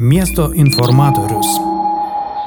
Miesto informatorius.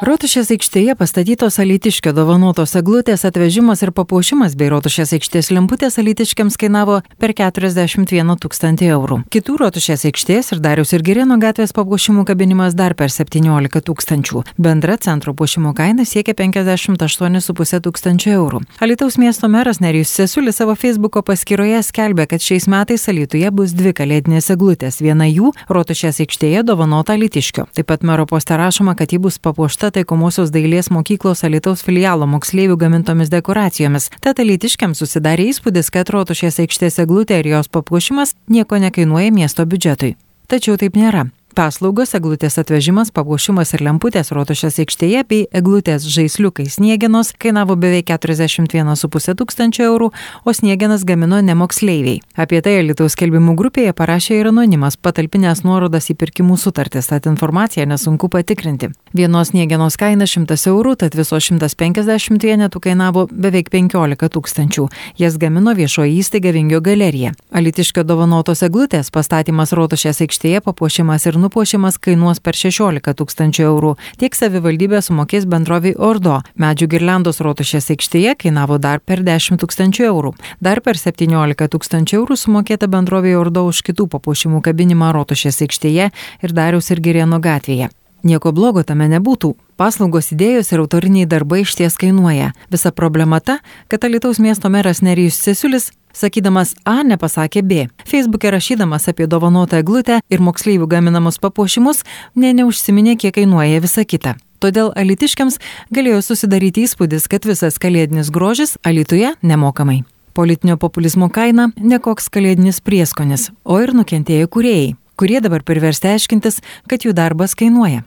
Rotušės aikštėje pastatytos alitiškio dovanotos eglutės atvežimas ir papuošimas bei Rotušės aikštės lemputės alitiškiams kainavo per 41 tūkstantį eurų. Kitų Rotušės aikštės ir Darius ir Girėno gatvės papuošimų kabinimas dar per 17 tūkstančių. Bendra centro puošimo kaina siekia 58,5 tūkstančių eurų. Alitaus miesto meras Nerijus Sesulis savo Facebook'o paskyroje skelbė, kad šiais metais Alitoje bus dvi kalėdinės eglutės. Viena jų Rotušės aikštėje dovanota alitiškio. Taip pat mero poste rašoma, kad ji bus papuošta taikomosios dailės mokyklos Alitaus filialo moksleivių gamintomis dekoracijomis. Tad alitiškiams susidarė įspūdis, kad rotušės aikštės eglutė ir jos papuošimas nieko nekainuoja miesto biudžetui. Tačiau taip nėra. Paslaugos, eglutės atvežimas, papuošimas ir lemputės rotušės aikštėje bei eglutės žaisliukai sniegenos kainavo beveik 41,5 tūkstančio eurų, o sniegenas gamino nemoksleiviai. Apie tai Lietuvos skelbimų grupėje parašė ir anonimas, patalpinęs nuorodas į pirkimų sutartis, tad informaciją nesunku patikrinti. Vienos sniegenos kaina 100 eurų, tad viso 150 vienetų kainavo beveik 15 tūkstančių. Jas gamino viešoji įstaiga Vingio galerija. Alitiškio dovanotos eglutės pastatymas rotušės aikštėje, papuošimas ir nupuošimas kainuos per 16 tūkstančių eurų. Tiek savivaldybė sumokės bendroviai Ordo. Medžių girlandos rotušės aikštėje kainavo dar per 10 tūkstančių eurų. Dar per 17 tūkstančių eurų sumokėta bendroviai Ordo už kitų papuošimų kabinimą rotušės aikštėje ir Darius ir Girėno gatvėje. Nieko blogo tame nebūtų. Paslaugos idėjos ir autoriniai darbai iš ties kainuoja. Visa problema ta, kad Alitaus miesto meras Nerijus Cesiulis sakydamas A nepasakė B. Facebook'e rašydamas apie dovanotą eglutę ir moksleivių gaminamus papuošimus, ne neužsiminė, kiek kainuoja visa kita. Todėl alitiškiams galėjo susidaryti įspūdis, kad visas kalėdinis grožis Alituje nemokamai. Politinio populizmo kaina - nekoks kalėdinis prieskonis, o ir nukentėjo kuriejai, kurie dabar priversti aiškintis, kad jų darbas kainuoja.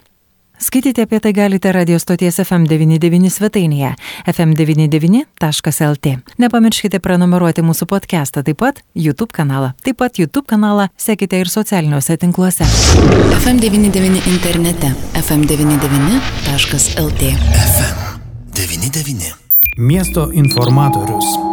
Skaityti apie tai galite radio stoties FM99 svetainėje fm99.lt. Nepamirškite prenumeruoti mūsų podcastą, taip pat YouTube kanalą. Taip pat YouTube kanalą sekite ir socialiniuose tinkluose. FM99 internete fm99.lt. FM99. Miesto informatorius.